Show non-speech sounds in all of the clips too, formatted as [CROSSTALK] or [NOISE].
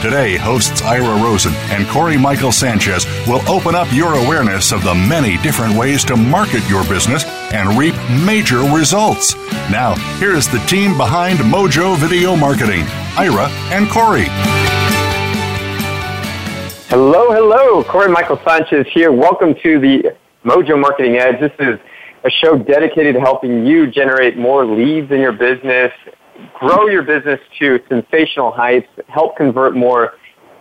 Today, hosts Ira Rosen and Corey Michael Sanchez will open up your awareness of the many different ways to market your business and reap major results. Now, here's the team behind Mojo Video Marketing Ira and Corey. Hello, hello. Corey Michael Sanchez here. Welcome to the Mojo Marketing Edge. This is a show dedicated to helping you generate more leads in your business, grow your business to sensational heights, help convert more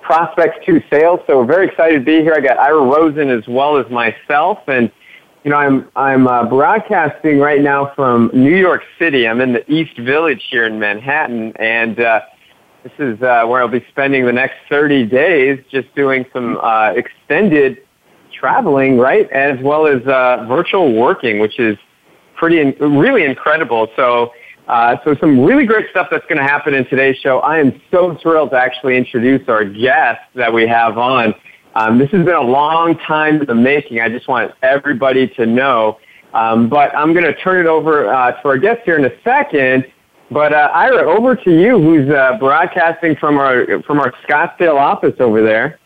prospects to sales. So we're very excited to be here. I got Ira Rosen as well as myself, and you know I'm I'm uh, broadcasting right now from New York City. I'm in the East Village here in Manhattan, and uh, this is uh, where I'll be spending the next 30 days, just doing some uh, extended traveling, right, as well as uh, virtual working, which is pretty in- really incredible. So. Uh, so some really great stuff that's going to happen in today's show. I am so thrilled to actually introduce our guest that we have on. Um, this has been a long time in the making. I just want everybody to know. Um, but I'm going to turn it over uh, to our guest here in a second. But uh, Ira, over to you, who's uh, broadcasting from our from our Scottsdale office over there.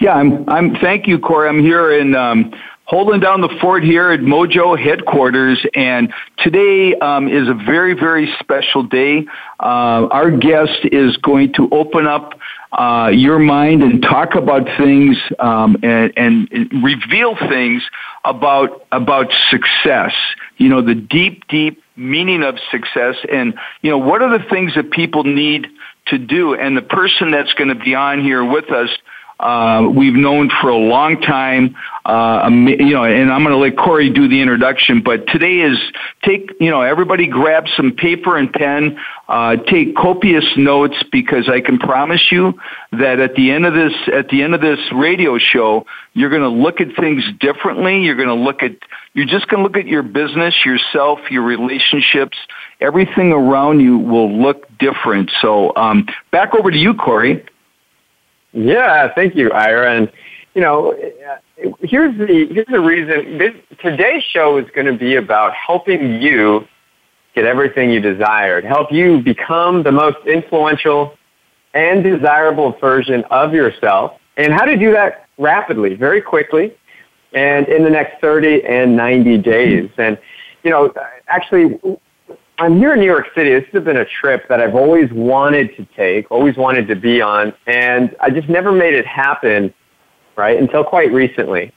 Yeah, I'm. I'm. Thank you, Corey. I'm here in um, holding down the fort here at Mojo headquarters, and today um, is a very, very special day. Uh, our guest is going to open up uh, your mind and talk about things um, and, and reveal things about about success. You know, the deep, deep meaning of success, and you know, what are the things that people need to do? And the person that's going to be on here with us uh, we've known for a long time, uh, you know, and I'm going to let Corey do the introduction, but today is take, you know, everybody grab some paper and pen, uh, take copious notes because I can promise you that at the end of this, at the end of this radio show, you're going to look at things differently. You're going to look at, you're just going to look at your business, yourself, your relationships, everything around you will look different. So, um, back over to you, Corey. Yeah, thank you, Ira. And you know, here's the here's the reason. This, today's show is going to be about helping you get everything you desired, help you become the most influential and desirable version of yourself, and how to do that rapidly, very quickly, and in the next 30 and 90 days. And you know, actually, I'm here in New York City. This has been a trip that I've always wanted to take, always wanted to be on, and I just never made it happen, right, until quite recently.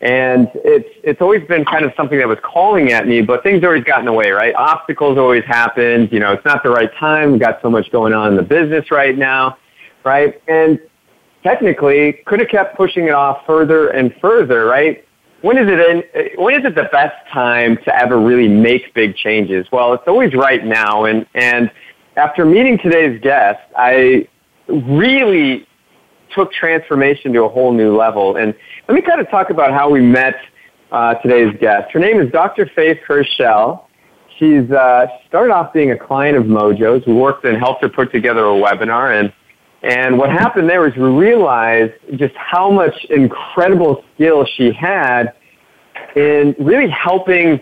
And it's it's always been kind of something that was calling at me, but things always got in the way, right? Obstacles always happened. You know, it's not the right time. We've got so much going on in the business right now, right? And technically, could have kept pushing it off further and further, right? When is it in, when is it the best time to ever really make big changes? Well, it's always right now. And, and after meeting today's guest, I really took transformation to a whole new level. And let me kind of talk about how we met uh, today's guest. Her name is Dr. Faith Herschel. She's uh, started off being a client of Mojo's. We worked and helped her put together a webinar, and and what happened there was we realized just how much incredible skill she had in really helping,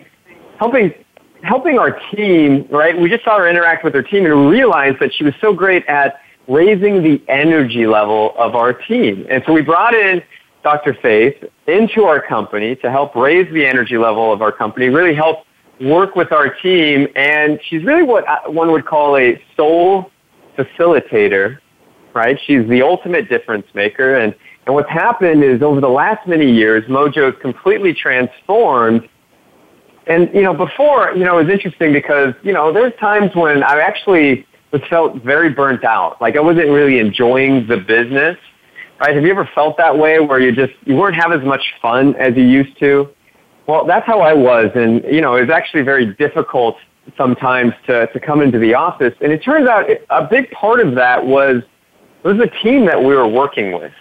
helping, helping our team, right? We just saw her interact with her team and realized that she was so great at raising the energy level of our team. And so we brought in Dr. Faith into our company to help raise the energy level of our company, really help work with our team. And she's really what uh, one would call a soul facilitator right? She's the ultimate difference maker. And, and what's happened is over the last many years, Mojo has completely transformed. And, you know, before, you know, it was interesting because, you know, there's times when I actually was felt very burnt out. Like I wasn't really enjoying the business. Right? Have you ever felt that way where you just you weren't having as much fun as you used to? Well, that's how I was, and you know, it was actually very difficult sometimes to to come into the office. And it turns out a big part of that was was the team that we were working with.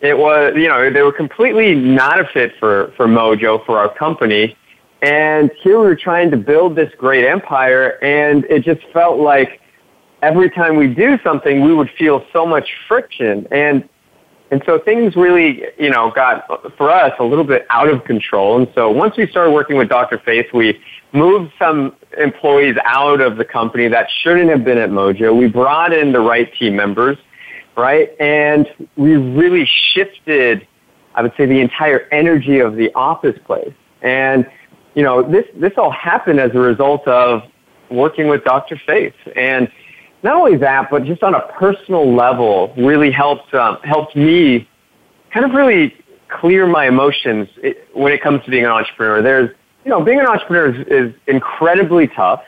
It was, you know, they were completely not a fit for for Mojo for our company. And here we were trying to build this great empire, and it just felt like every time we do something, we would feel so much friction. And and so things really, you know, got for us a little bit out of control. And so once we started working with Dr. Faith, we moved some employees out of the company that shouldn't have been at Mojo. We brought in the right team members, right? And we really shifted, I would say, the entire energy of the office place. And, you know, this, this all happened as a result of working with Dr. Faith. And not only that, but just on a personal level, really helped um, helped me kind of really clear my emotions when it comes to being an entrepreneur. There's, you know, being an entrepreneur is, is incredibly tough,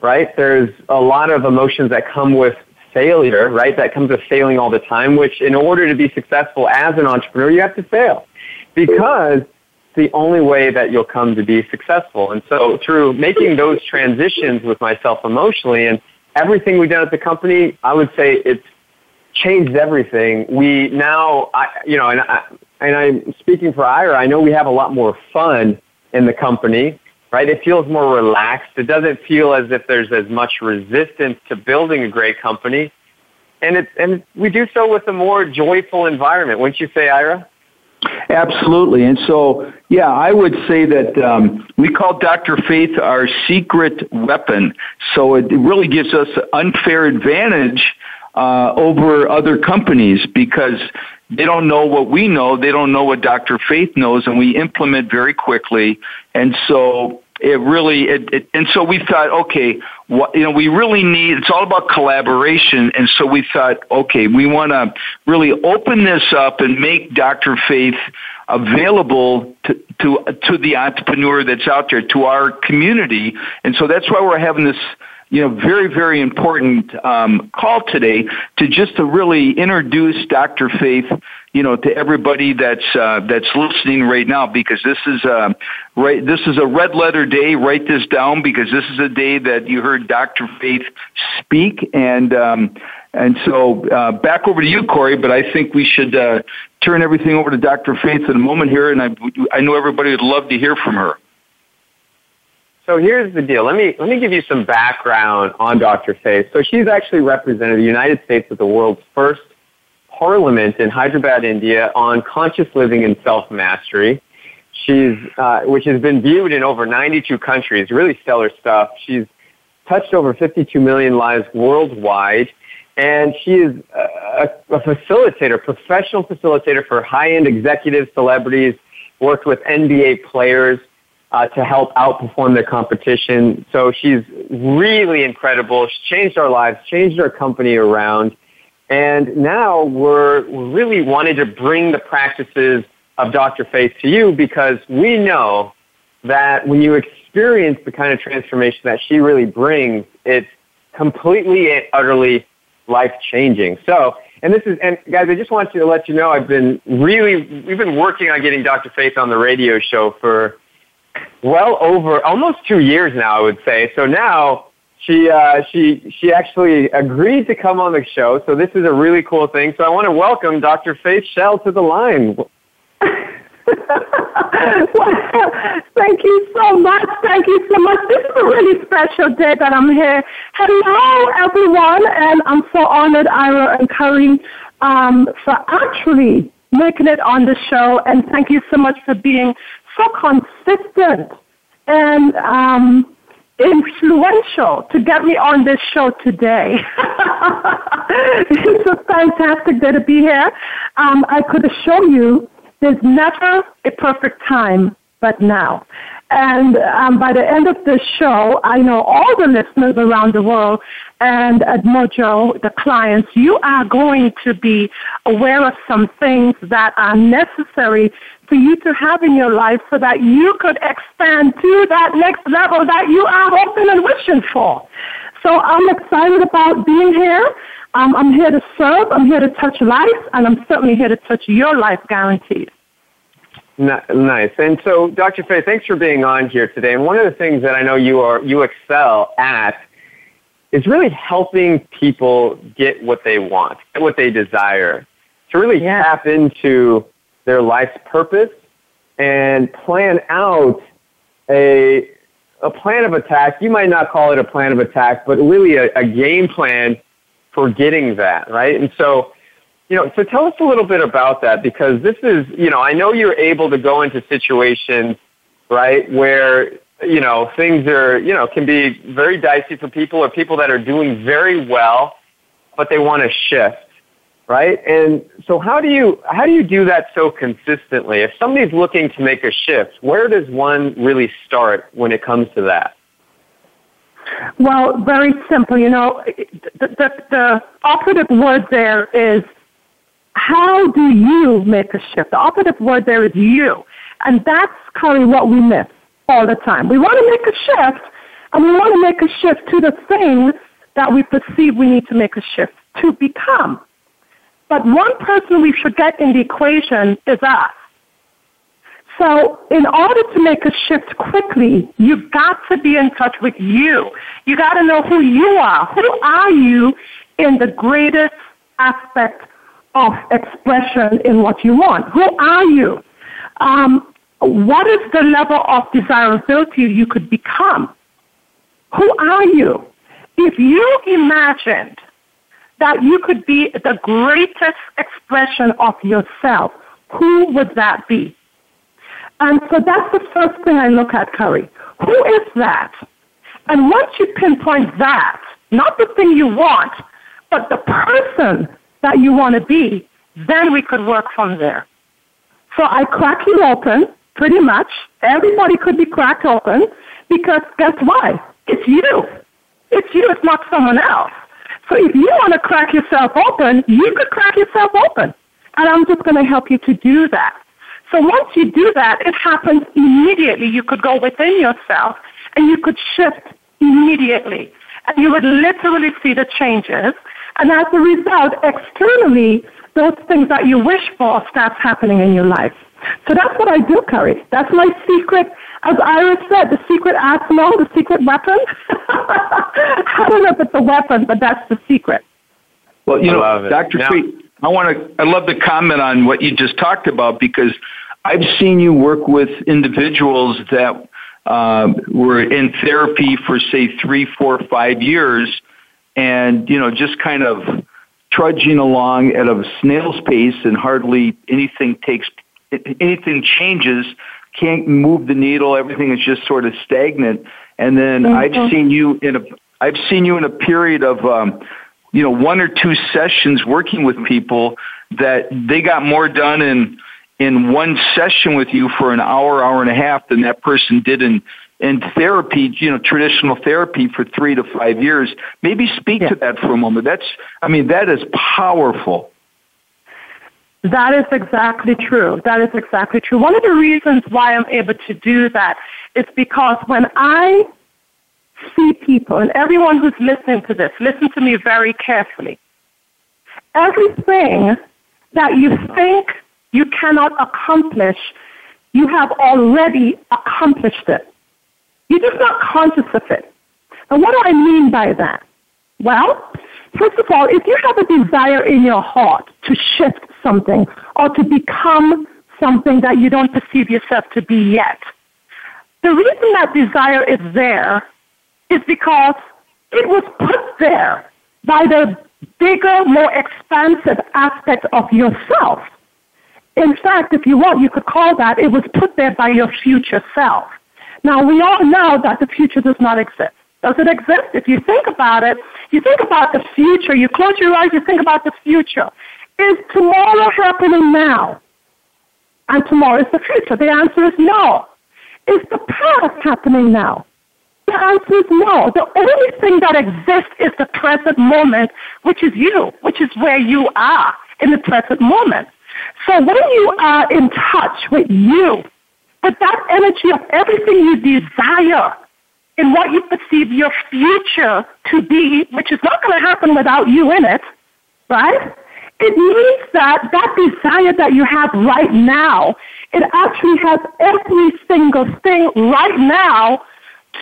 right? There's a lot of emotions that come with failure, right? That comes with failing all the time, which in order to be successful as an entrepreneur, you have to fail because it's the only way that you'll come to be successful. And so through making those transitions with myself emotionally and everything we've done at the company, I would say it's changed everything. We now, I, you know, and, I, and I'm speaking for Ira, I know we have a lot more fun in the company, right? It feels more relaxed. It doesn't feel as if there's as much resistance to building a great company. And it, and we do so with a more joyful environment. Wouldn't you say, Ira? Absolutely. And so, yeah, I would say that um, we call Dr. Faith our secret weapon. So it really gives us an unfair advantage uh, over other companies because they don't know what we know. They don't know what Dr. Faith knows, and we implement very quickly. And so it really it, it, and so we thought okay what you know we really need it's all about collaboration and so we thought okay we want to really open this up and make dr faith available to, to to the entrepreneur that's out there to our community and so that's why we're having this you know, very, very important um, call today to just to really introduce Dr. Faith, you know, to everybody that's uh, that's listening right now because this is uh, right. This is a red letter day. Write this down because this is a day that you heard Dr. Faith speak and. Um, and so uh, back over to you, Corey. But I think we should uh, turn everything over to Dr. Faith in a moment here, and I, I know everybody would love to hear from her. So here's the deal. Let me let me give you some background on Dr. Faith. So she's actually represented the United States at the world's first parliament in Hyderabad, India, on conscious living and self mastery. She's uh, which has been viewed in over 92 countries. Really stellar stuff. She's touched over 52 million lives worldwide. And she is a, a facilitator, professional facilitator for high-end executive celebrities, worked with NBA players, uh, to help outperform their competition. So she's really incredible. She's changed our lives, changed our company around. And now we're, really wanting to bring the practices of Dr. Faith to you because we know that when you experience the kind of transformation that she really brings, it's completely and utterly life changing. So, and this is, and guys, I just want to let you know I've been really, we've been working on getting Dr. Faith on the radio show for well over almost two years now, I would say. So now she uh, she she actually agreed to come on the show. So this is a really cool thing. So I want to welcome Dr. Faith Shell to the line. [LAUGHS] Thank you so much. Thank you so much. This is a really special day that I'm here. Hello, everyone, and I'm so honored, Ira and Karim, um, for actually making it on the show. And thank you so much for being so consistent and um, influential to get me on this show today. [LAUGHS] it's a fantastic day to be here. Um, I could assure you there's never a perfect time but now. And um, by the end of this show, I know all the listeners around the world and at Mojo, the clients, you are going to be aware of some things that are necessary for you to have in your life so that you could expand to that next level that you are hoping and wishing for. So I'm excited about being here. Um, I'm here to serve. I'm here to touch lives, and I'm certainly here to touch your life, guaranteed. Nice. And so, Dr. Faye, thanks for being on here today. And one of the things that I know you are you excel at is really helping people get what they want, get what they desire, to really yeah. tap into their life's purpose and plan out a a plan of attack. You might not call it a plan of attack, but really a, a game plan for getting that, right? And so you know, so tell us a little bit about that because this is, you know, I know you're able to go into situations, right, where, you know, things are, you know, can be very dicey for people or people that are doing very well, but they want to shift, right? And so how do you, how do you do that so consistently? If somebody's looking to make a shift, where does one really start when it comes to that? Well, very simple. You know, the, the, the operative word there is how do you make a shift? The operative word there is you. And that's kind of what we miss all the time. We want to make a shift, and we want to make a shift to the thing that we perceive we need to make a shift to become. But one person we forget in the equation is us. So in order to make a shift quickly, you've got to be in touch with you. You got to know who you are. Who are you in the greatest aspect of expression in what you want. Who are you? Um, what is the level of desirability you could become? Who are you? If you imagined that you could be the greatest expression of yourself, who would that be? And so that's the first thing I look at, Curry. Who is that? And once you pinpoint that, not the thing you want, but the person that you want to be, then we could work from there. So I crack you open, pretty much. Everybody could be cracked open because guess what? It's you. It's you, it's not someone else. So if you want to crack yourself open, you could crack yourself open. And I'm just going to help you to do that. So once you do that, it happens immediately. You could go within yourself and you could shift immediately. And you would literally see the changes and as a result, externally, those things that you wish for starts happening in your life. So that's what I do, Curry. That's my secret. As Iris said, the secret arsenal, the secret weapon. [LAUGHS] I don't know if it's a weapon, but that's the secret. Well, you know, Dr. Now, I want to, I love the comment on what you just talked about because I've seen you work with individuals that uh, were in therapy for, say, three, four, five years and you know just kind of trudging along at a snail's pace and hardly anything takes anything changes can't move the needle everything is just sort of stagnant and then mm-hmm. i've seen you in a i've seen you in a period of um you know one or two sessions working with people that they got more done in in one session with you for an hour hour and a half than that person did in in therapy, you know, traditional therapy for three to five years. Maybe speak yeah. to that for a moment. That's, I mean, that is powerful. That is exactly true. That is exactly true. One of the reasons why I'm able to do that is because when I see people, and everyone who's listening to this, listen to me very carefully. Everything that you think you cannot accomplish, you have already accomplished it. You're just not conscious of it. And what do I mean by that? Well, first of all, if you have a desire in your heart to shift something or to become something that you don't perceive yourself to be yet, the reason that desire is there is because it was put there by the bigger, more expansive aspect of yourself. In fact, if you want, you could call that it was put there by your future self. Now, we all know that the future does not exist. Does it exist? If you think about it, you think about the future, you close your eyes, you think about the future. Is tomorrow happening now? And tomorrow is the future. The answer is no. Is the past happening now? The answer is no. The only thing that exists is the present moment, which is you, which is where you are in the present moment. So when you are in touch with you, with that energy of everything you desire in what you perceive your future to be, which is not going to happen without you in it, right? It means that that desire that you have right now, it actually has every single thing right now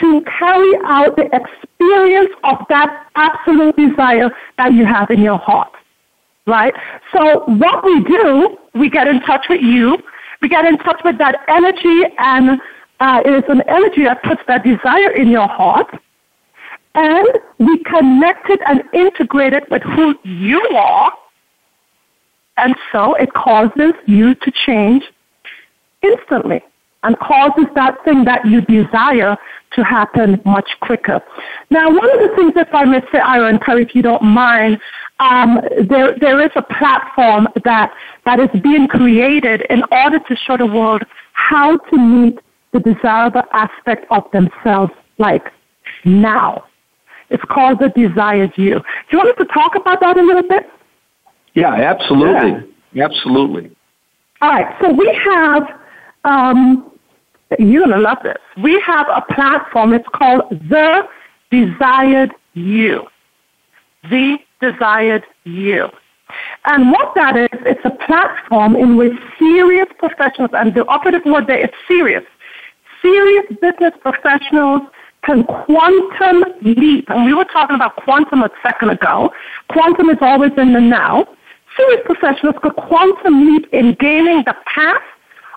to carry out the experience of that absolute desire that you have in your heart. Right? So what we do, we get in touch with you, we get in touch with that energy, and uh, it is an energy that puts that desire in your heart, and we connect it and integrate it with who you are, and so it causes you to change instantly and causes that thing that you desire to happen much quicker. Now, one of the things, if I may say, Ira Curry, if you don't mind, um, there, there is a platform that, that is being created in order to show the world how to meet the desirable aspect of themselves, like now. It's called the Desired You. Do you want us to talk about that a little bit? Yeah, absolutely. Yeah. Absolutely. All right, so we have um, you're going to love this. We have a platform. It's called The Desired You. The Desired You. And what that is, it's a platform in which serious professionals, and the operative word there is serious, serious business professionals can quantum leap. And we were talking about quantum a second ago. Quantum is always in the now. Serious professionals could quantum leap in gaining the path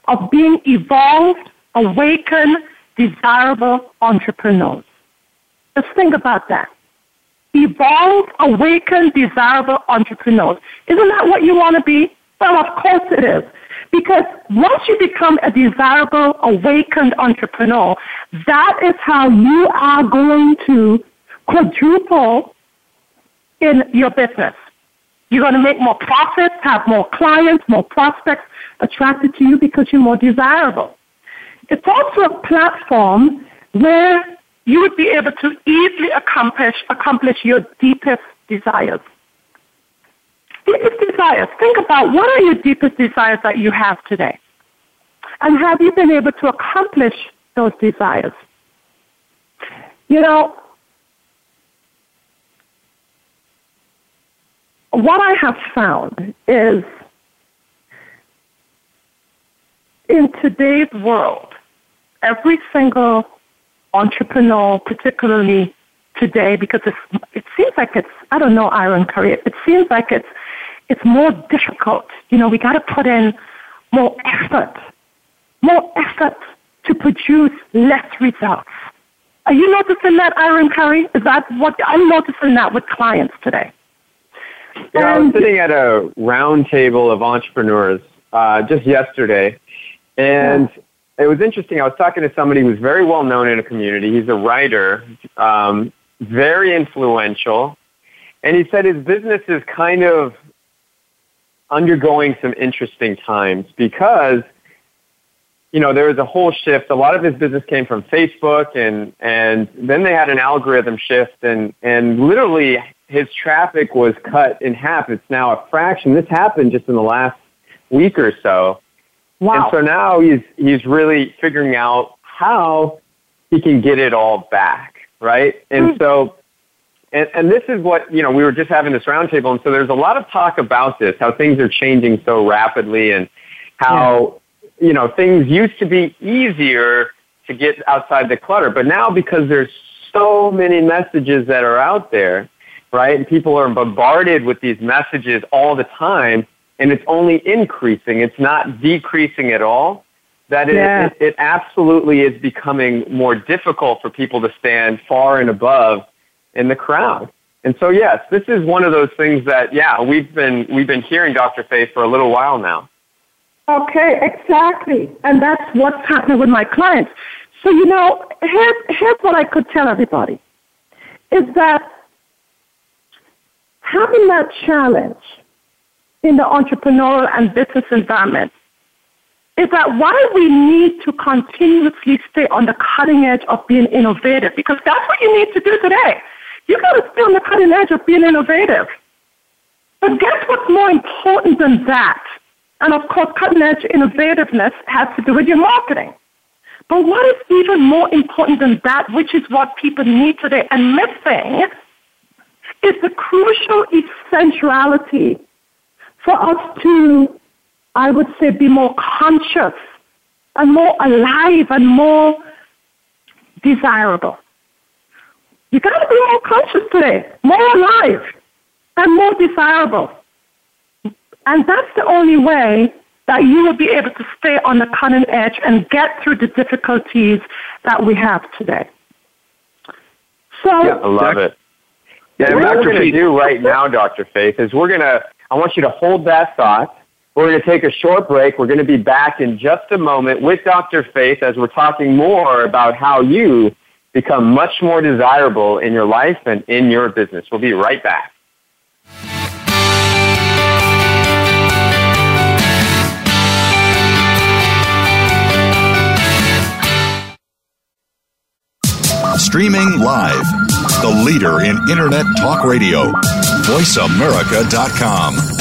of being evolved, awakened, desirable entrepreneurs. Just think about that. Evolved, awakened, desirable entrepreneurs. Isn't that what you want to be? Well, of course it is. Because once you become a desirable, awakened entrepreneur, that is how you are going to quadruple in your business. You're going to make more profits, have more clients, more prospects attracted to you because you're more desirable. It's also a platform where you would be able to easily accomplish, accomplish your deepest desires. Deepest desires. Think about what are your deepest desires that you have today? And have you been able to accomplish those desires? You know, what I have found is in today's world, every single entrepreneur, particularly today, because it seems like it's, I don't know, Iron Curry, it seems like it's, it's more difficult. You know, we got to put in more effort, more effort to produce less results. Are you noticing that, Iron Curry? Is that what I'm noticing that with clients today? Yeah, I was sitting at a round table of entrepreneurs uh, just yesterday, and yeah. it was interesting. I was talking to somebody who's very well known in a community. He's a writer, um, very influential, and he said his business is kind of undergoing some interesting times because you know, there was a whole shift. A lot of his business came from Facebook and, and then they had an algorithm shift and, and literally his traffic was cut in half. It's now a fraction. This happened just in the last week or so. Wow. And so now he's, he's really figuring out how he can get it all back, right? And mm. so, and, and this is what, you know, we were just having this roundtable, and so there's a lot of talk about this, how things are changing so rapidly and how you know, things used to be easier to get outside the clutter, but now because there's so many messages that are out there, right? And people are bombarded with these messages all the time, and it's only increasing. It's not decreasing at all. That it, yeah. it, it absolutely is becoming more difficult for people to stand far and above in the crowd. And so, yes, this is one of those things that, yeah, we've been we've been hearing Dr. Faith for a little while now. Okay, exactly. And that's what's happening with my clients. So, you know, here's, here's what I could tell everybody is that having that challenge in the entrepreneurial and business environment is that why we need to continuously stay on the cutting edge of being innovative because that's what you need to do today. You got to stay on the cutting edge of being innovative. But guess what's more important than that? And of course, cutting edge innovativeness has to do with your marketing. But what is even more important than that, which is what people need today and missing, is the crucial essentiality for us to, I would say, be more conscious and more alive and more desirable. You got to be more conscious today, more alive, and more desirable. And that's the only way that you will be able to stay on the cutting edge and get through the difficulties that we have today. So, yeah, I love it. Yeah, what we're going to do right now, Dr. Faith, is we're going to, I want you to hold that thought. We're going to take a short break. We're going to be back in just a moment with Dr. Faith as we're talking more about how you become much more desirable in your life and in your business. We'll be right back. Streaming live. The leader in Internet talk radio. VoiceAmerica.com.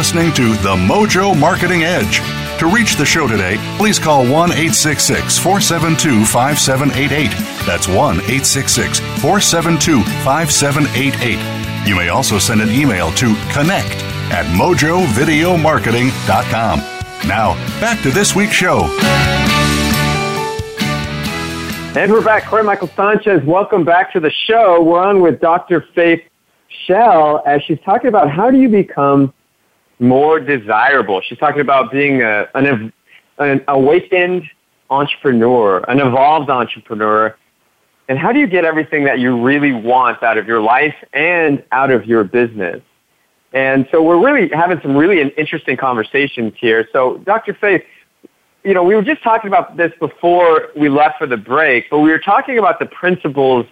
listening to The Mojo Marketing Edge. To reach the show today, please call 1 866 472 5788. That's 1 866 472 5788. You may also send an email to connect at mojovideomarketing.com. Now, back to this week's show. And we're back. Corey Michael Sanchez, welcome back to the show. We're on with Dr. Faith Shell as she's talking about how do you become more desirable. She's talking about being a, an, an awakened entrepreneur, an evolved entrepreneur. And how do you get everything that you really want out of your life and out of your business? And so we're really having some really interesting conversations here. So, Dr. Faith, you know, we were just talking about this before we left for the break, but we were talking about the principles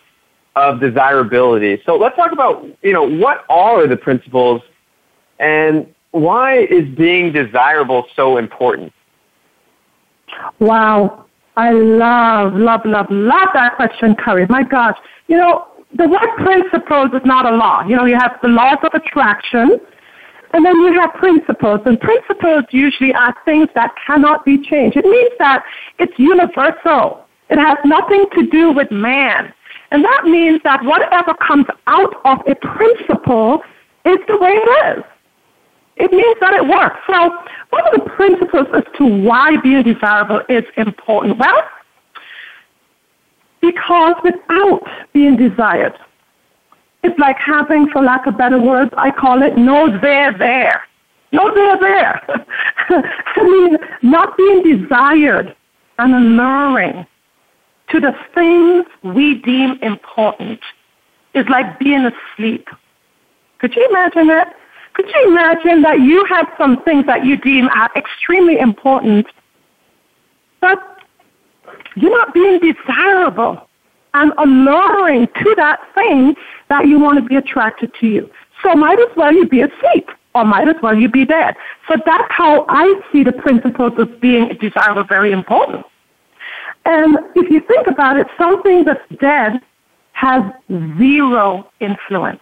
of desirability. So let's talk about, you know, what are the principles and why is being desirable so important? Wow. I love, love, love, love that question, Curry. My gosh. You know, the word principles is not a law. You know, you have the laws of attraction, and then you have principles. And principles usually are things that cannot be changed. It means that it's universal. It has nothing to do with man. And that means that whatever comes out of a principle is the way it is. It means that it works. So what are the principles as to why being desirable is important? Well, because without being desired, It's like having, for lack of better words, I call it no there there. No there there. [LAUGHS] I mean, not being desired and alluring to the things we deem important is like being asleep. Could you imagine that? Could you imagine that you have some things that you deem are extremely important, but you're not being desirable and alluring to that thing that you want to be attracted to you. So might as well you be asleep or might as well you be dead. So that's how I see the principles of being desirable very important. And if you think about it, something that's dead has zero influence.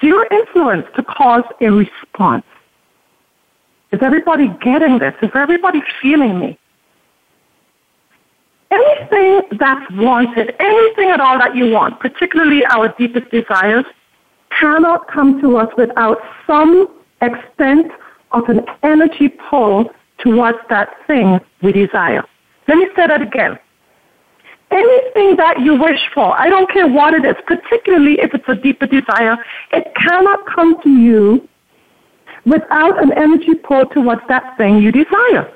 Zero influence to cause a response. Is everybody getting this? Is everybody feeling me? Anything that's wanted, anything at all that you want, particularly our deepest desires, cannot come to us without some extent of an energy pull towards that thing we desire. Let me say that again. Anything that you wish for, I don't care what it is, particularly if it's a deeper desire, it cannot come to you without an energy pull towards that thing you desire.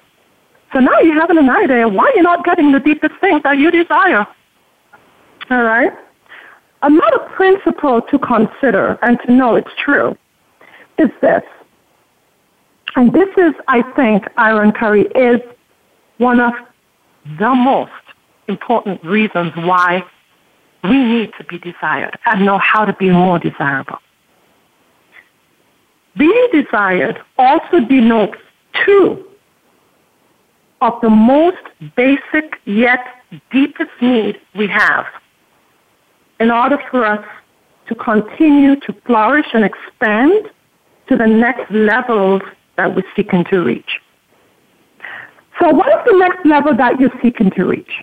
So now you have an idea why you're not getting the deepest things that you desire. All right? Another principle to consider and to know it's true is this. And this is, I think, Iron Curry is one of the most important reasons why we need to be desired and know how to be more desirable. Being desired also denotes two of the most basic yet deepest need we have in order for us to continue to flourish and expand to the next levels that we're seeking to reach. So what is the next level that you're seeking to reach?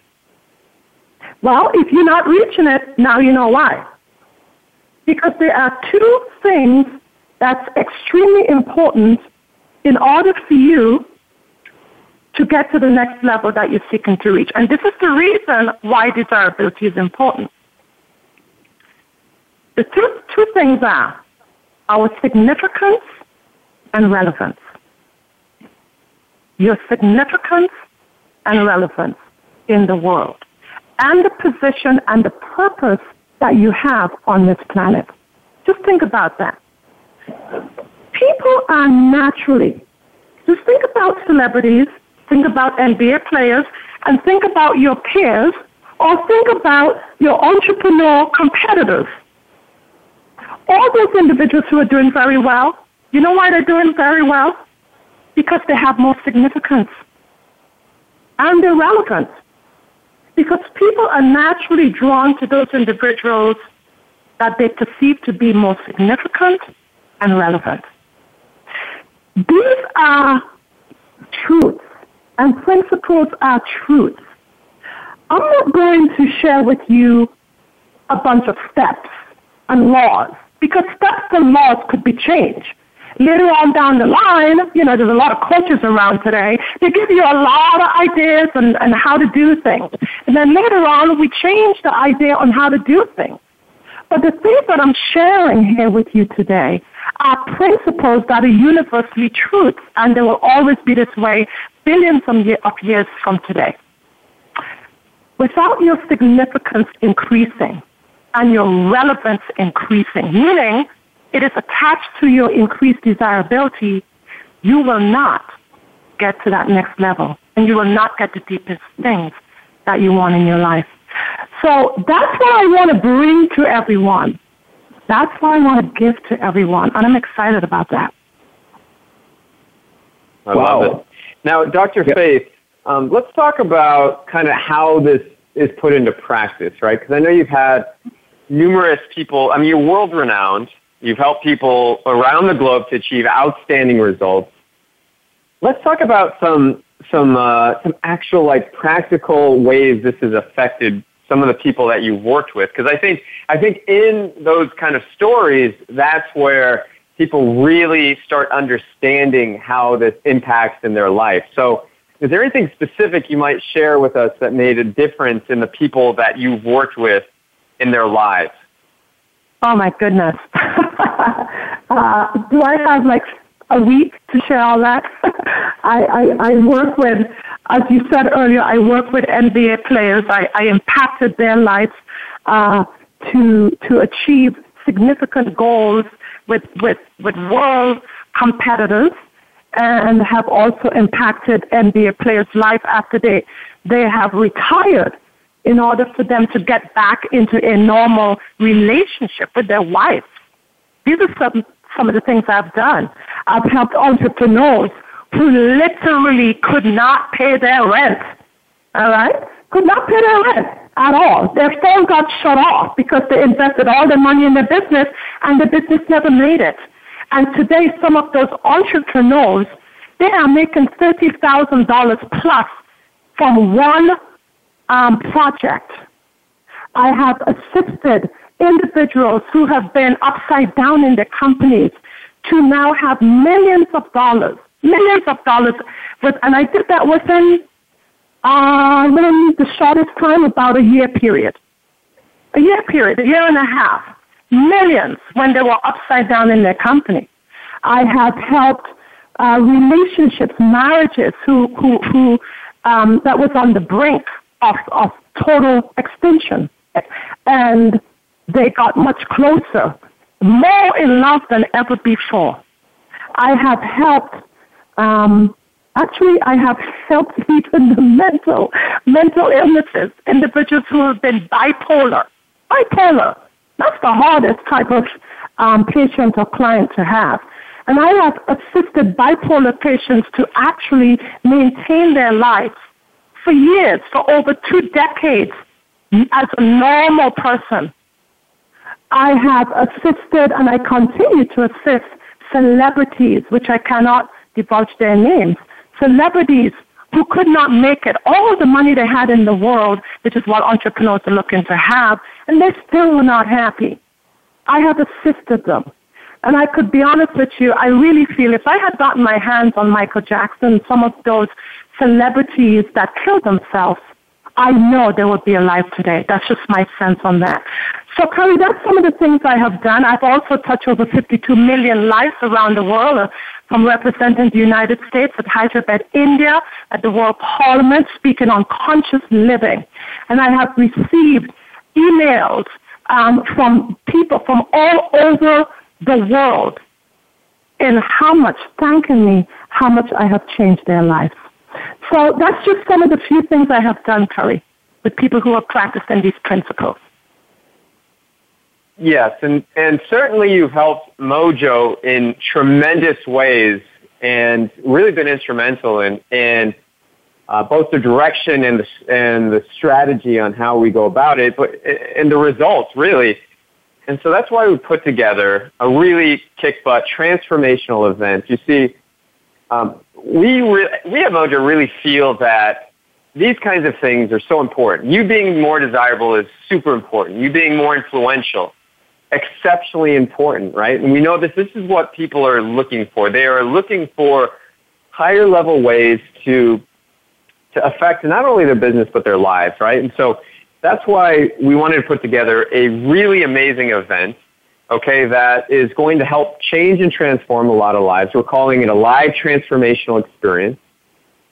Well, if you're not reaching it, now you know why. Because there are two things that's extremely important in order for you to get to the next level that you're seeking to reach. And this is the reason why desirability is important. The two, two things are our significance and relevance. Your significance and relevance in the world, and the position and the purpose that you have on this planet. Just think about that. People are naturally, just think about celebrities, think about NBA players, and think about your peers, or think about your entrepreneur competitors. All those individuals who are doing very well, you know why they're doing very well? Because they have more significance and they're relevant. Because people are naturally drawn to those individuals that they perceive to be more significant and relevant. These are truths and principles are truths. I'm not going to share with you a bunch of steps and laws because steps and laws could be changed. Later on down the line, you know, there's a lot of coaches around today. They give you a lot of ideas and, and how to do things. And then later on, we change the idea on how to do things. But the things that I'm sharing here with you today are principles that are universally truths, and they will always be this way billions of years from today. Without your significance increasing and your relevance increasing, meaning it is attached to your increased desirability, you will not get to that next level and you will not get the deepest things that you want in your life. So that's what I want to bring to everyone. That's what I want to give to everyone, and I'm excited about that. I wow. love it. Now, Dr. Yep. Faith, um, let's talk about kind of how this is put into practice, right? Because I know you've had numerous people, I mean, you're world renowned. You've helped people around the globe to achieve outstanding results. Let's talk about some some uh, some actual like practical ways this has affected some of the people that you've worked with because I think I think in those kind of stories that's where people really start understanding how this impacts in their life. So, is there anything specific you might share with us that made a difference in the people that you've worked with in their lives? Oh my goodness. [LAUGHS] uh, do I have like a week to share all that? [LAUGHS] I, I, I work with, as you said earlier, I work with NBA players. I, I impacted their lives uh, to to achieve significant goals with with with world competitors, and have also impacted NBA players' life after they they have retired in order for them to get back into a normal relationship with their wife. These are some, some of the things I've done. I've helped entrepreneurs who literally could not pay their rent. All right? Could not pay their rent at all. Their phone got shut off because they invested all their money in their business and the business never made it. And today, some of those entrepreneurs, they are making $30,000 plus from one um, project. I have assisted individuals who have been upside down in their companies to now have millions of dollars, millions of dollars. With, and I did that within, uh, within the shortest time, about a year period. A year period, a year and a half. Millions when they were upside down in their company. I have helped uh, relationships, marriages who, who, who um, that was on the brink of, of total extinction. And they got much closer, more in love than ever before. I have helped, um, actually, I have helped [LAUGHS] even the mental, mental illnesses, individuals who have been bipolar. Bipolar. That's the hardest type of um, patient or client to have. And I have assisted bipolar patients to actually maintain their lives for years, for over two decades, as a normal person. I have assisted and I continue to assist celebrities, which I cannot divulge their names, celebrities who could not make it all the money they had in the world, which is what entrepreneurs are looking to have, and they still were not happy. I have assisted them. And I could be honest with you, I really feel if I had gotten my hands on Michael Jackson, some of those celebrities that kill themselves, I know they would be alive today. That's just my sense on that. So, Corey, that's some of the things I have done. I've also touched over 52 million lives around the world, uh, from representing the United States at Hyderabad, India, at the World Parliament, speaking on conscious living. And I have received emails um, from people from all over the world in how much, thanking me, how much I have changed their lives. So that's just some of the few things I have done, Corey, with people who have practiced in these principles. Yes, and, and certainly you've helped Mojo in tremendous ways and really been instrumental in, in uh, both the direction and the, and the strategy on how we go about it, but and the results, really. And so that's why we put together a really kick butt transformational event. You see, um, we re- we at Mojo really feel that these kinds of things are so important. You being more desirable is super important. You being more influential, exceptionally important, right? And we know that this is what people are looking for. They are looking for higher level ways to to affect not only their business but their lives, right? And so that's why we wanted to put together a really amazing event okay, that is going to help change and transform a lot of lives. We're calling it a live transformational experience.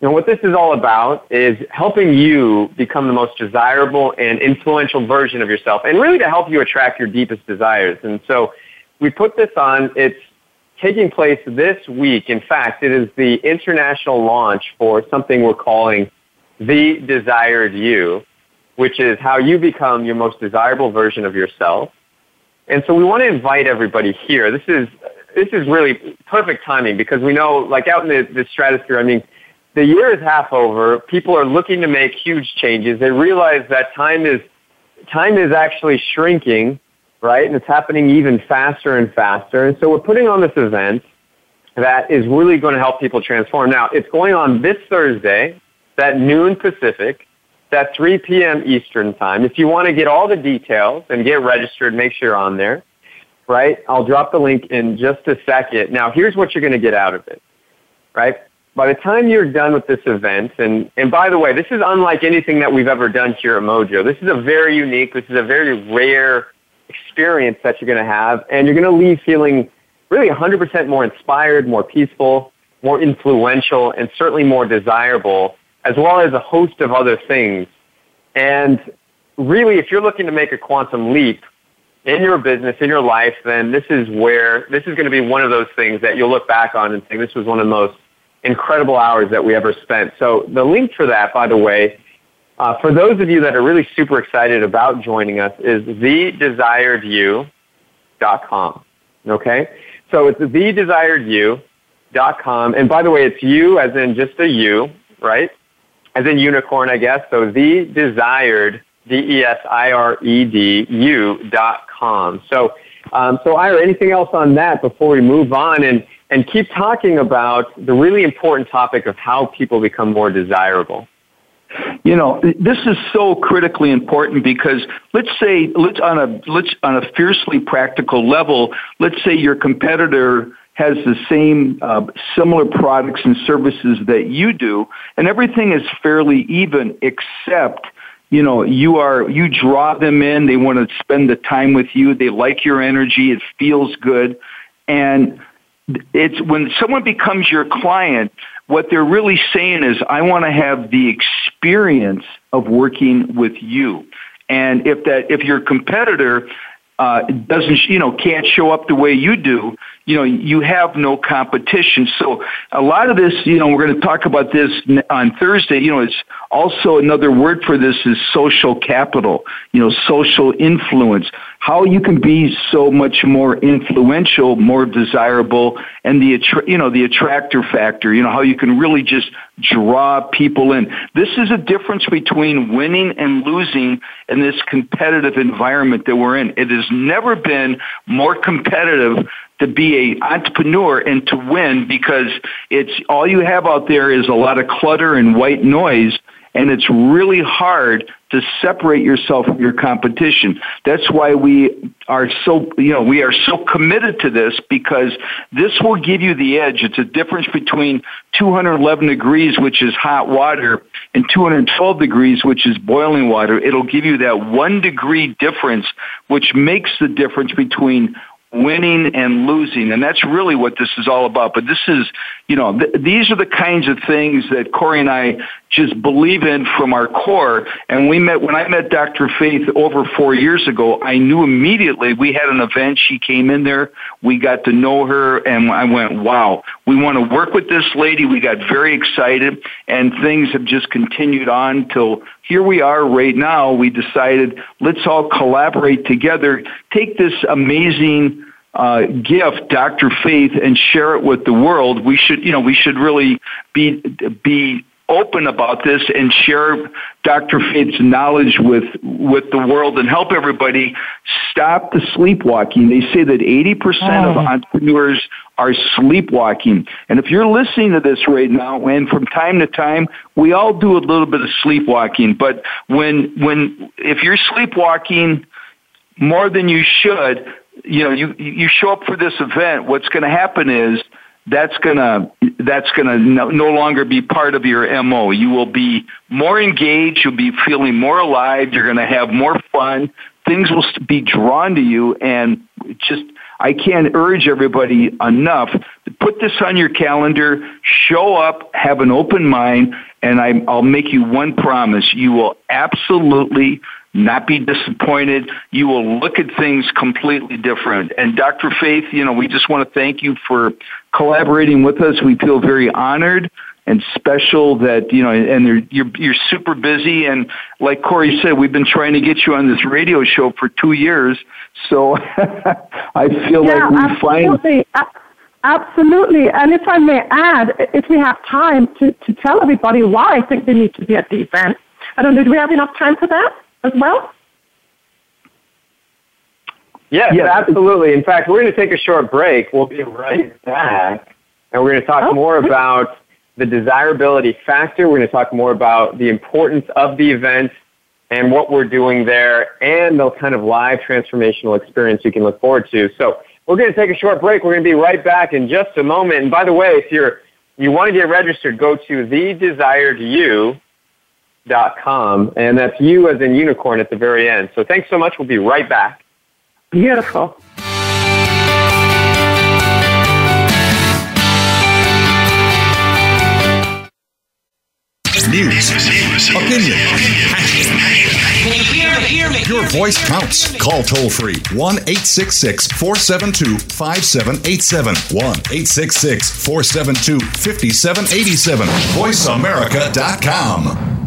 And what this is all about is helping you become the most desirable and influential version of yourself and really to help you attract your deepest desires. And so we put this on, it's taking place this week. In fact, it is the international launch for something we're calling The Desired You, which is how you become your most desirable version of yourself and so we want to invite everybody here. This is this is really perfect timing because we know, like out in the, the stratosphere, I mean, the year is half over. People are looking to make huge changes. They realize that time is time is actually shrinking, right? And it's happening even faster and faster. And so we're putting on this event that is really going to help people transform. Now, it's going on this Thursday at noon Pacific at 3 p.m. Eastern Time. If you want to get all the details and get registered, make sure you're on there, right? I'll drop the link in just a second. Now, here's what you're going to get out of it, right? By the time you're done with this event, and, and by the way, this is unlike anything that we've ever done here at Mojo. This is a very unique, this is a very rare experience that you're going to have, and you're going to leave feeling really 100% more inspired, more peaceful, more influential, and certainly more desirable, as well as a host of other things. And really, if you're looking to make a quantum leap in your business, in your life, then this is where, this is going to be one of those things that you'll look back on and say, this was one of the most incredible hours that we ever spent. So the link for that, by the way, uh, for those of you that are really super excited about joining us, is thedesiredyou.com. Okay? So it's thedesiredyou.com. And by the way, it's you as in just a you, right? As in unicorn, I guess. So the desired, D-E-S-I-R-E-D-U dot com. So, um, so Ira, anything else on that before we move on and, and keep talking about the really important topic of how people become more desirable? You know, this is so critically important because let's say let's on a let's on a fiercely practical level, let's say your competitor has the same uh, similar products and services that you do, and everything is fairly even except you know you are you draw them in they want to spend the time with you they like your energy it feels good and it's when someone becomes your client what they're really saying is, I want to have the experience of working with you. And if that, if your competitor uh, doesn't, you know, can't show up the way you do, you know, you have no competition. So a lot of this, you know, we're going to talk about this on Thursday. You know, it's also another word for this is social capital, you know, social influence, how you can be so much more influential, more desirable, and the, you know, the attractor factor, you know, how you can really just draw people in. This is a difference between winning and losing in this competitive environment that we're in. It has never been more competitive to be a entrepreneur and to win because it's all you have out there is a lot of clutter and white noise and it's really hard to separate yourself from your competition. That's why we are so, you know, we are so committed to this because this will give you the edge. It's a difference between 211 degrees, which is hot water, and 212 degrees, which is boiling water. It'll give you that one degree difference, which makes the difference between winning and losing. And that's really what this is all about. But this is, you know, th- these are the kinds of things that Corey and I just believe in from our core. And we met, when I met Dr. Faith over four years ago, I knew immediately we had an event. She came in there. We got to know her and I went, wow, we want to work with this lady. We got very excited and things have just continued on till here we are right now. We decided let's all collaborate together, take this amazing uh, gift, Dr. Faith, and share it with the world. We should, you know, we should really be be open about this and share Dr. Faith's knowledge with, with the world and help everybody stop the sleepwalking. They say that 80% oh. of entrepreneurs are sleepwalking. And if you're listening to this right now, and from time to time, we all do a little bit of sleepwalking, but when, when, if you're sleepwalking more than you should, you know, you, you show up for this event, what's going to happen is that's gonna that's gonna no, no, longer be part of your mo. You will be more engaged. You'll be feeling more alive. You're gonna have more fun. Things will be drawn to you, and just I can't urge everybody enough to put this on your calendar. Show up, have an open mind, and I, I'll make you one promise: you will absolutely not be disappointed. You will look at things completely different. And Dr. Faith, you know, we just want to thank you for collaborating with us. We feel very honored and special that you know and you're you're super busy and like Corey said we've been trying to get you on this radio show for 2 years so [LAUGHS] I feel yeah, like we absolutely. find Absolutely. And if I may add, if we have time to, to tell everybody why I think they need to be at the event. I don't know, do we have enough time for that as well? Yes, yes, absolutely. In fact, we're going to take a short break. We'll be right back. And we're going to talk oh. more about the desirability factor. We're going to talk more about the importance of the event and what we're doing there and the kind of live transformational experience you can look forward to. So we're going to take a short break. We're going to be right back in just a moment. And by the way, if you're you want to get registered, go to thedesiredyou.com, and that's you as in unicorn at the very end. So thanks so much. We'll be right back. Beautiful. News, opinion, Your voice counts. Call toll free 1 866 472 5787. 1 866 472 5787. VoiceAmerica.com.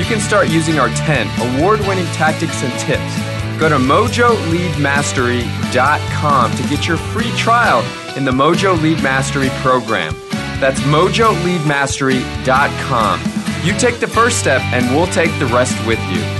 You can start using our 10 award winning tactics and tips. Go to mojoleadmastery.com to get your free trial in the Mojo Lead Mastery program. That's mojoleadmastery.com. You take the first step, and we'll take the rest with you.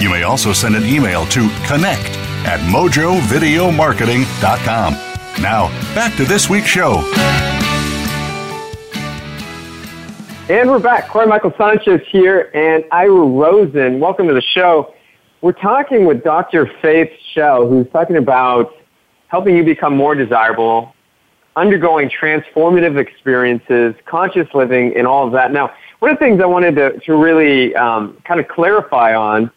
You may also send an email to connect at mojovideomarketing.com. Now, back to this week's show. And we're back. Corey Michael Sanchez here and Ira Rosen. Welcome to the show. We're talking with Dr. Faith Shell, who's talking about helping you become more desirable, undergoing transformative experiences, conscious living, and all of that. Now, one of the things I wanted to, to really um, kind of clarify on,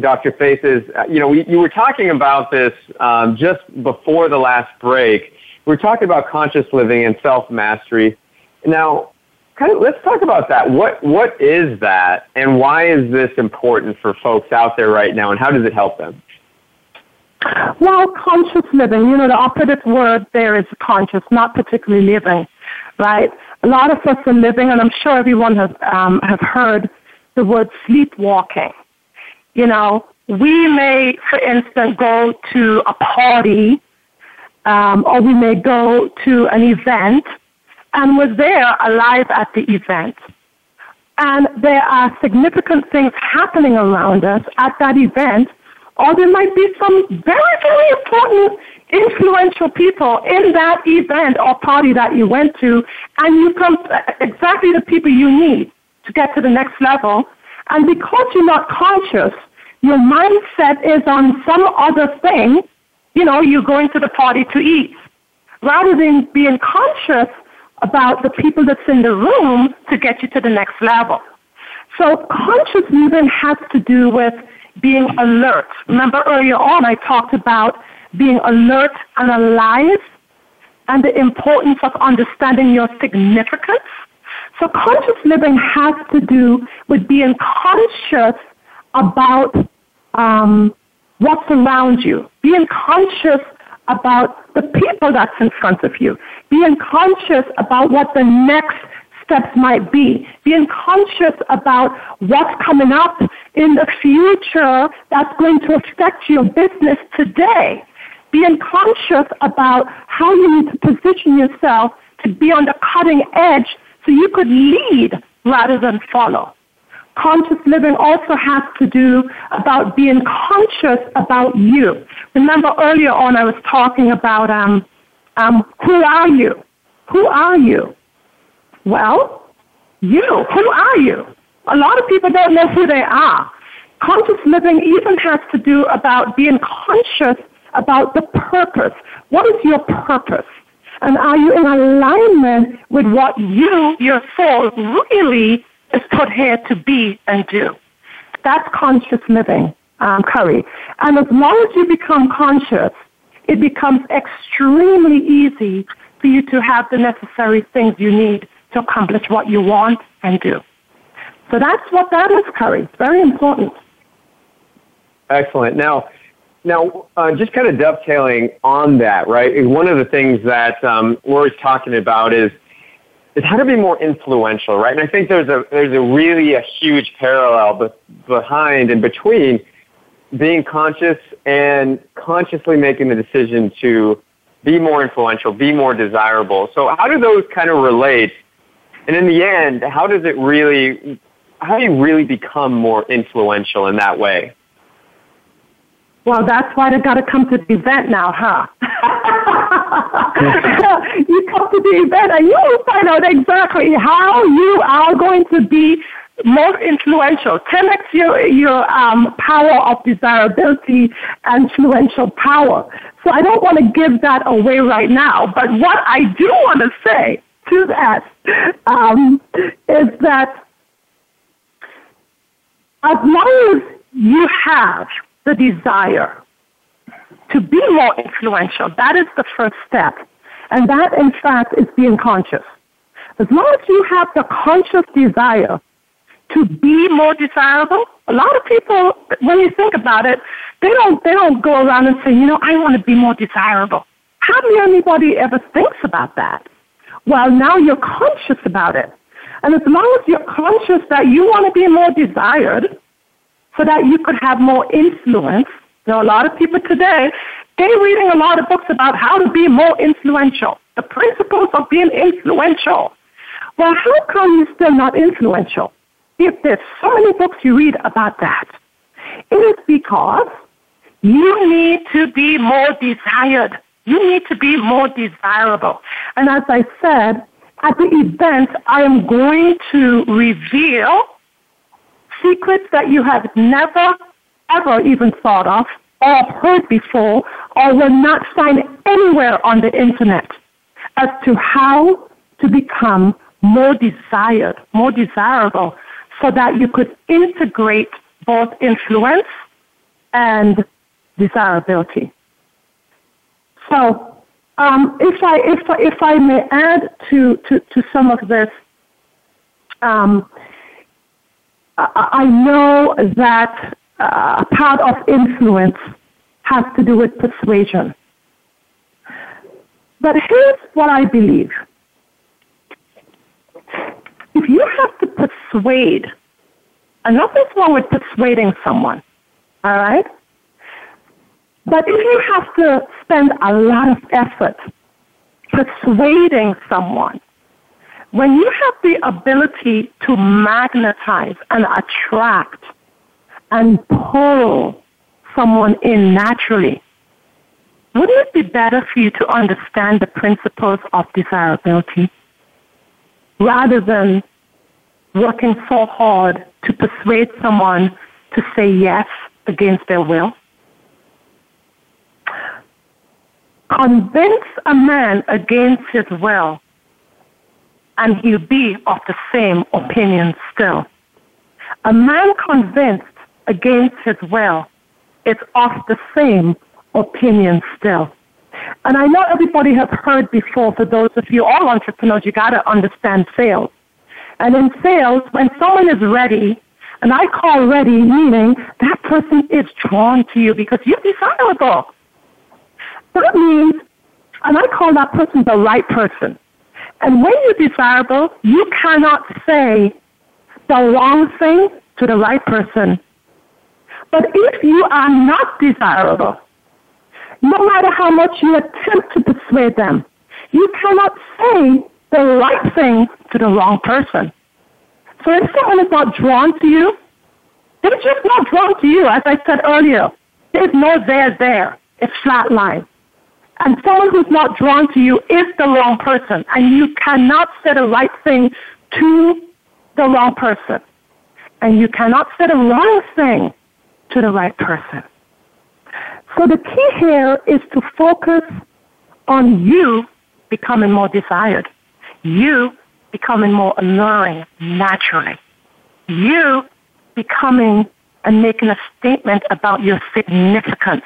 Dr. Faith, uh, you know, we, you were talking about this um, just before the last break. We were talking about conscious living and self mastery. Now, kind of let's talk about that. What what is that, and why is this important for folks out there right now, and how does it help them? Well, conscious living, you know, the operative word there is conscious, not particularly living, right? A lot of us are living, and I'm sure everyone has um, have heard the word sleepwalking. You know, we may, for instance, go to a party, um, or we may go to an event, and we're there alive at the event. And there are significant things happening around us at that event, or there might be some very, very important, influential people in that event or party that you went to, and you come exactly the people you need to get to the next level. And because you're not conscious, your mindset is on some other thing. You know, you're going to the party to eat. Rather than being conscious about the people that's in the room to get you to the next level. So conscious living has to do with being alert. Remember earlier on I talked about being alert and alive and the importance of understanding your significance. So conscious living has to do with being conscious about um, what's around you, being conscious about the people that's in front of you, being conscious about what the next steps might be. Being conscious about what's coming up in the future that's going to affect your business today. Being conscious about how you need to position yourself to be on the cutting edge so you could lead rather than follow. Conscious living also has to do about being conscious about you. Remember earlier on I was talking about um, um, who are you? Who are you? Well, you. Who are you? A lot of people don't know who they are. Conscious living even has to do about being conscious about the purpose. What is your purpose? And are you in alignment with what you, your soul, really is put here to be and do? That's conscious living, um, Corey. And as long as you become conscious, it becomes extremely easy for you to have the necessary things you need to accomplish what you want and do. So that's what that is, Corey. It's very important. Excellent. Now, now, uh, just kind of dovetailing on that, right? One of the things that um, we're talking about is is how to be more influential, right? And I think there's a there's a really a huge parallel be- behind and between being conscious and consciously making the decision to be more influential, be more desirable. So how do those kind of relate? And in the end, how does it really, how do you really become more influential in that way? Well, that's why they got to come to the event now, huh? [LAUGHS] [LAUGHS] you come to the event and you will find out exactly how you are going to be most influential. 10x your, your um, power of desirability and influential power. So I don't want to give that away right now, but what I do want to say to that um, is that as long as you have the desire to be more influential. That is the first step. And that, in fact, is being conscious. As long as you have the conscious desire to be more desirable, a lot of people, when you think about it, they don't, they don't go around and say, you know, I want to be more desirable. Hardly anybody ever thinks about that. Well, now you're conscious about it. And as long as you're conscious that you want to be more desired, so that you could have more influence. Know, a lot of people today, they're reading a lot of books about how to be more influential, the principles of being influential. Well, how come you're still not influential? If there's so many books you read about that, it is because you need to be more desired. You need to be more desirable. And as I said, at the event, I am going to reveal secrets that you have never, ever even thought of or heard before or will not find anywhere on the internet as to how to become more desired, more desirable, so that you could integrate both influence and desirability. So, um, if I if if I may add to to, to some of this, um, I know that uh, part of influence has to do with persuasion. But here's what I believe. If you have to persuade, and nothing's wrong with persuading someone, all right? But if you have to spend a lot of effort persuading someone, when you have the ability to magnetize and attract and pull someone in naturally, wouldn't it be better for you to understand the principles of desirability rather than working so hard to persuade someone to say yes against their will? Convince a man against his will and he'll be of the same opinion still. A man convinced against his will It's of the same opinion still. And I know everybody has heard before, for those of you all entrepreneurs, you got to understand sales. And in sales, when someone is ready, and I call ready meaning that person is drawn to you because you're desirable. That means, and I call that person the right person. And when you're desirable, you cannot say the wrong thing to the right person. But if you are not desirable, no matter how much you attempt to persuade them, you cannot say the right thing to the wrong person. So if someone is not drawn to you, they're just not drawn to you. As I said earlier, there's no there there. It's flat line. And someone who's not drawn to you is the wrong person, and you cannot say the right thing to the wrong person. And you cannot say the wrong thing to the right person. So the key here is to focus on you becoming more desired, you becoming more alluring naturally, you becoming and making a statement about your significance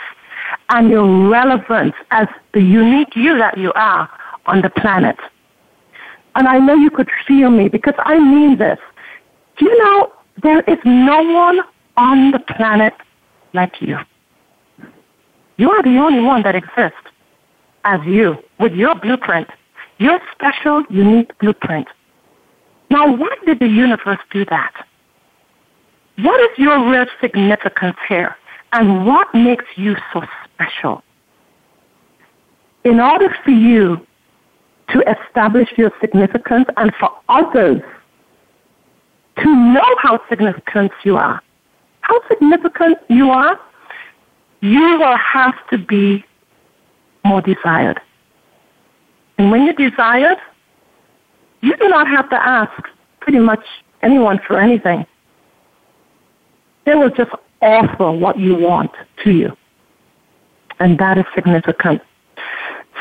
and your relevance as the unique you that you are on the planet. And I know you could feel me because I mean this. Do you know there is no one on the planet like you? You are the only one that exists as you with your blueprint, your special, unique blueprint. Now, why did the universe do that? What is your real significance here? And what makes you so special? In order for you to establish your significance and for others to know how significant you are, how significant you are, you will have to be more desired. And when you're desired, you do not have to ask pretty much anyone for anything. They will just offer what you want to you. And that is significant.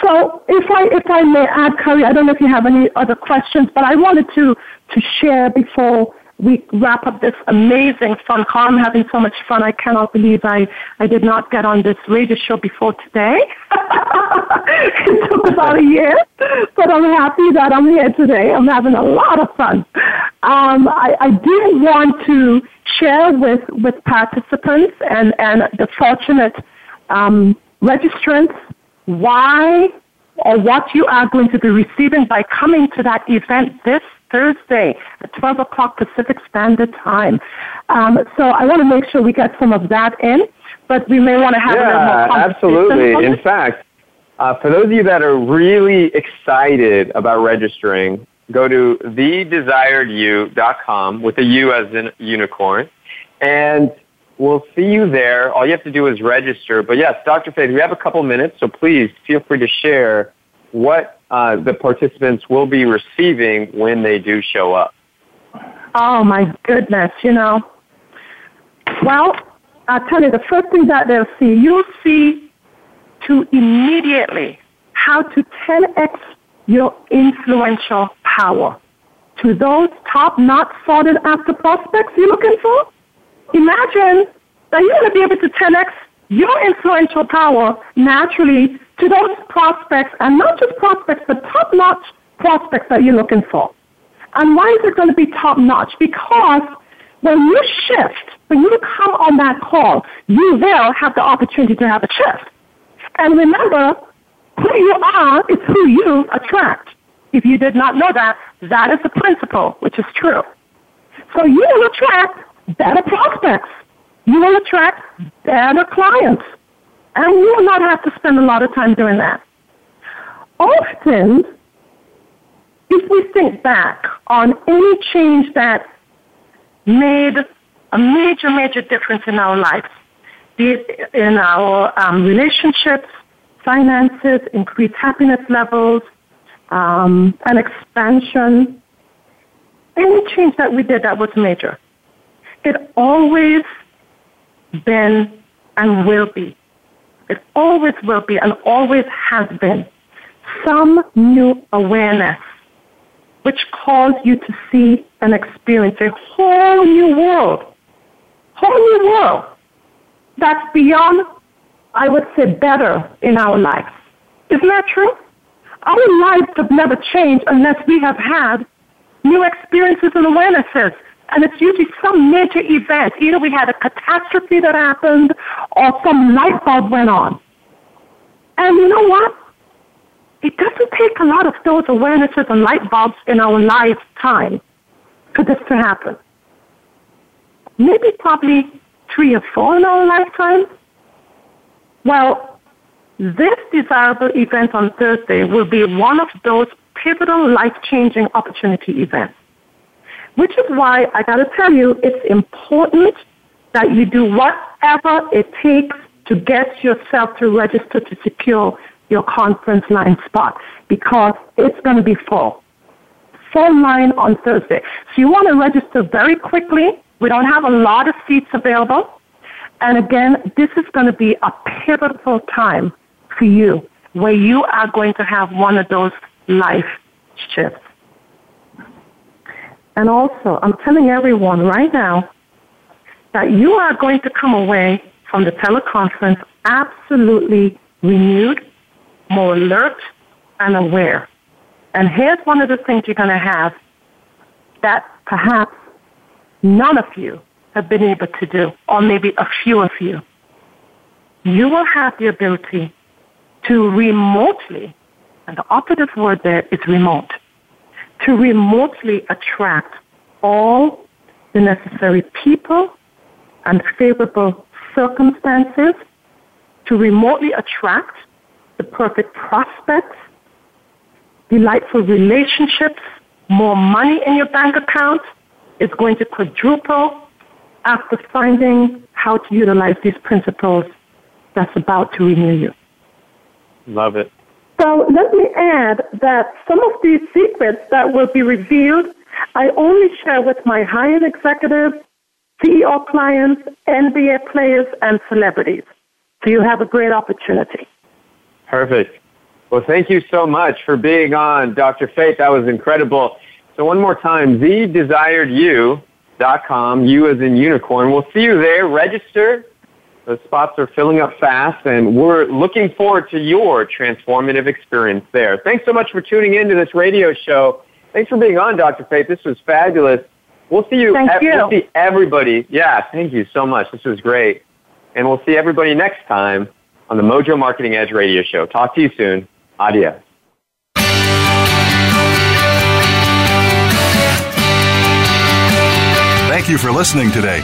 So if I if I may add, Corey, I don't know if you have any other questions, but I wanted to to share before we wrap up this amazing fun call. I'm having so much fun. I cannot believe I, I did not get on this radio show before today. [LAUGHS] it took about a year, but I'm happy that I'm here today. I'm having a lot of fun. Um, I, I do want to share with, with participants and, and the fortunate um, registrants why or what you are going to be receiving by coming to that event this Thursday at 12 o'clock Pacific Standard Time. Um, so I want to make sure we get some of that in, but we may want to have yeah, a little more absolutely. In fact, uh, for those of you that are really excited about registering, go to thedesiredyou.com with a U as in unicorn, and we'll see you there. All you have to do is register. But yes, Dr. Faith, we have a couple minutes, so please feel free to share what uh, the participants will be receiving when they do show up. Oh my goodness, you know. Well, I'll tell you, the first thing that they'll see, you'll see to immediately how to 10x your influential power to those top not sought after prospects you're looking for. Imagine that you're going to be able to 10x your influential power naturally to those prospects, and not just prospects, but top notch prospects that you're looking for. And why is it going to be top notch? Because when you shift, when you come on that call, you will have the opportunity to have a shift. And remember, who you are is who you attract. If you did not know that, that is the principle, which is true. So you will attract better prospects. You will attract better clients. And you will not have to spend a lot of time doing that. Often, if we think back on any change that made a major, major difference in our lives, be it in our um, relationships, finances, increased happiness levels, um, an expansion, any change that we did that was major, it always been and will be it always will be and always has been some new awareness which calls you to see and experience a whole new world, whole new world that's beyond, I would say, better in our lives. Isn't that true? Our lives have never changed unless we have had new experiences and awarenesses and it's usually some major event. Either we had a catastrophe that happened or some light bulb went on. And you know what? it doesn't take a lot of those awarenesses and light bulbs in our lifetime for this to happen. Maybe probably three or four in our lifetime. Well, this desirable event on Thursday will be one of those pivotal life-changing opportunity events. Which is why I gotta tell you, it's important that you do whatever it takes to get yourself to register to secure your conference line spot because it's going to be full. Full line on Thursday. So you want to register very quickly. We don't have a lot of seats available. And again, this is going to be a pivotal time for you where you are going to have one of those life shifts. And also, I'm telling everyone right now that you are going to come away from the teleconference absolutely renewed, more alert, and aware. And here's one of the things you're going to have that perhaps none of you have been able to do, or maybe a few of you. You will have the ability to remotely, and the operative word there is remote, to remotely attract all the necessary people and favorable circumstances to remotely attract the perfect prospects, delightful relationships, more money in your bank account is going to quadruple after finding how to utilize these principles that's about to renew you. Love it. So let me add that some of these secrets that will be revealed, I only share with my high-end executives, CEO clients, NBA players, and celebrities. So you have a great opportunity. Perfect. Well, thank you so much for being on, Dr. Faith. That was incredible. So one more time, thedesiredyou.com, you as in unicorn. We'll see you there. Register. The spots are filling up fast, and we're looking forward to your transformative experience there. Thanks so much for tuning in to this radio show. Thanks for being on, Dr. Faith. This was fabulous. We'll see you. Thank you. We'll see everybody. Yeah, thank you so much. This was great. And we'll see everybody next time on the Mojo Marketing Edge radio show. Talk to you soon. Adios. Thank you for listening today.